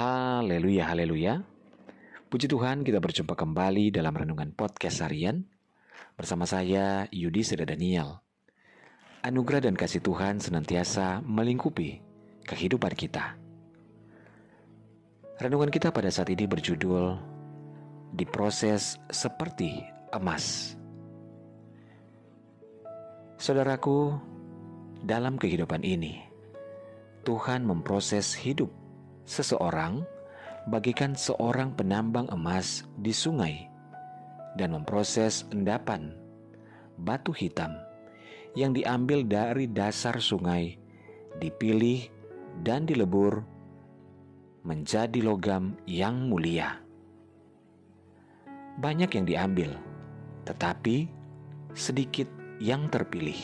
Haleluya, haleluya. Puji Tuhan kita berjumpa kembali dalam Renungan Podcast Harian bersama saya Yudi Seda Daniel. Anugerah dan kasih Tuhan senantiasa melingkupi kehidupan kita. Renungan kita pada saat ini berjudul Diproses Seperti Emas. Saudaraku, dalam kehidupan ini, Tuhan memproses hidup seseorang bagikan seorang penambang emas di sungai dan memproses endapan batu hitam yang diambil dari dasar sungai, dipilih dan dilebur menjadi logam yang mulia. Banyak yang diambil, tetapi sedikit yang terpilih.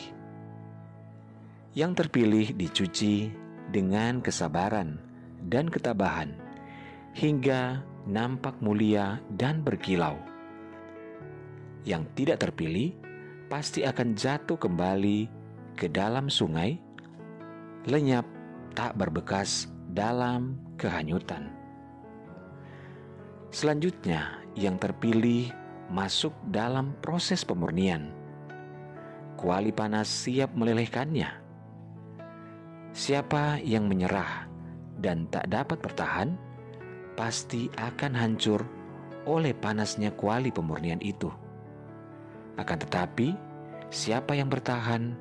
Yang terpilih dicuci dengan kesabaran dan ketabahan hingga nampak mulia dan berkilau. Yang tidak terpilih pasti akan jatuh kembali ke dalam sungai, lenyap tak berbekas dalam kehanyutan. Selanjutnya, yang terpilih masuk dalam proses pemurnian. Kuali panas siap melelehkannya. Siapa yang menyerah dan tak dapat bertahan, pasti akan hancur oleh panasnya kuali pemurnian itu. Akan tetapi, siapa yang bertahan,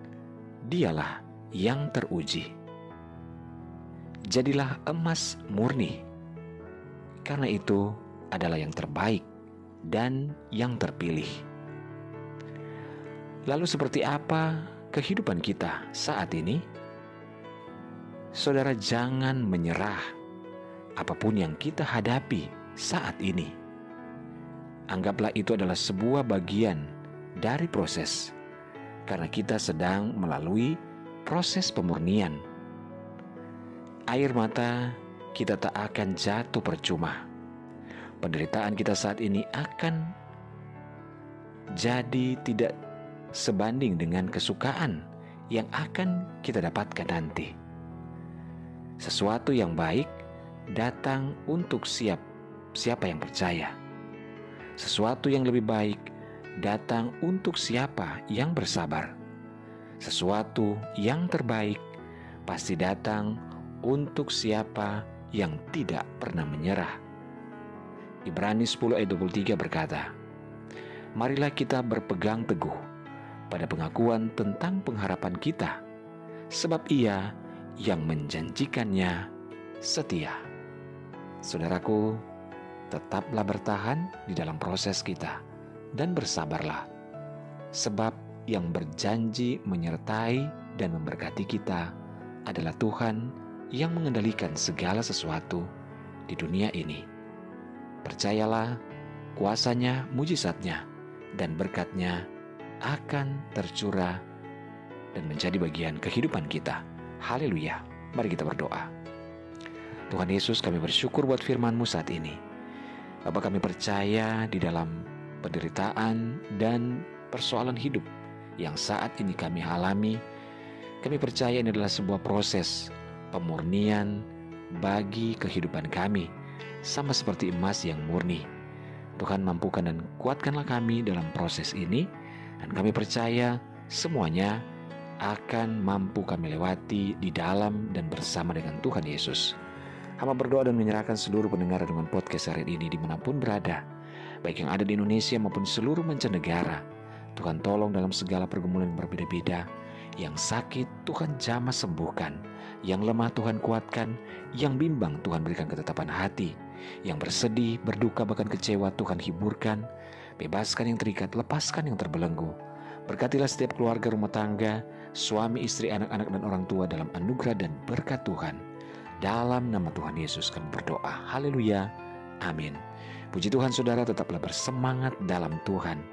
dialah yang teruji. Jadilah emas murni, karena itu adalah yang terbaik dan yang terpilih. Lalu, seperti apa kehidupan kita saat ini? Saudara jangan menyerah apa pun yang kita hadapi saat ini. Anggaplah itu adalah sebuah bagian dari proses, karena kita sedang melalui proses pemurnian. Air mata kita tak akan jatuh percuma. Penderitaan kita saat ini akan jadi tidak sebanding dengan kesukaan yang akan kita dapatkan nanti. Sesuatu yang baik datang untuk siap siapa yang percaya. Sesuatu yang lebih baik datang untuk siapa yang bersabar. Sesuatu yang terbaik pasti datang untuk siapa yang tidak pernah menyerah. Ibrani 10 ayat 23 berkata, Marilah kita berpegang teguh pada pengakuan tentang pengharapan kita, sebab ia yang menjanjikannya setia. Saudaraku, tetaplah bertahan di dalam proses kita dan bersabarlah, sebab yang berjanji menyertai dan memberkati kita adalah Tuhan yang mengendalikan segala sesuatu di dunia ini. Percayalah, kuasanya, mujizatnya, dan berkatnya akan tercurah dan menjadi bagian kehidupan kita. Haleluya. Mari kita berdoa. Tuhan Yesus kami bersyukur buat firman-Mu saat ini. Bapak kami percaya di dalam penderitaan dan persoalan hidup yang saat ini kami alami. Kami percaya ini adalah sebuah proses pemurnian bagi kehidupan kami. Sama seperti emas yang murni. Tuhan mampukan dan kuatkanlah kami dalam proses ini. Dan kami percaya semuanya akan mampu kami lewati di dalam dan bersama dengan Tuhan Yesus. Hamba berdoa dan menyerahkan seluruh pendengar dengan podcast hari ini di mana pun berada, baik yang ada di Indonesia maupun seluruh mancanegara. Tuhan tolong dalam segala pergumulan yang berbeda-beda. Yang sakit Tuhan jamah sembuhkan, yang lemah Tuhan kuatkan, yang bimbang Tuhan berikan ketetapan hati, yang bersedih, berduka bahkan kecewa Tuhan hiburkan, bebaskan yang terikat, lepaskan yang terbelenggu. Berkatilah setiap keluarga rumah tangga, suami, istri, anak-anak, dan orang tua dalam anugerah dan berkat Tuhan. Dalam nama Tuhan Yesus kami berdoa. Haleluya. Amin. Puji Tuhan saudara tetaplah bersemangat dalam Tuhan.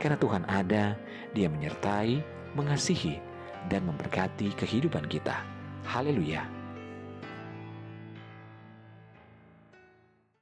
Karena Tuhan ada, dia menyertai, mengasihi, dan memberkati kehidupan kita. Haleluya.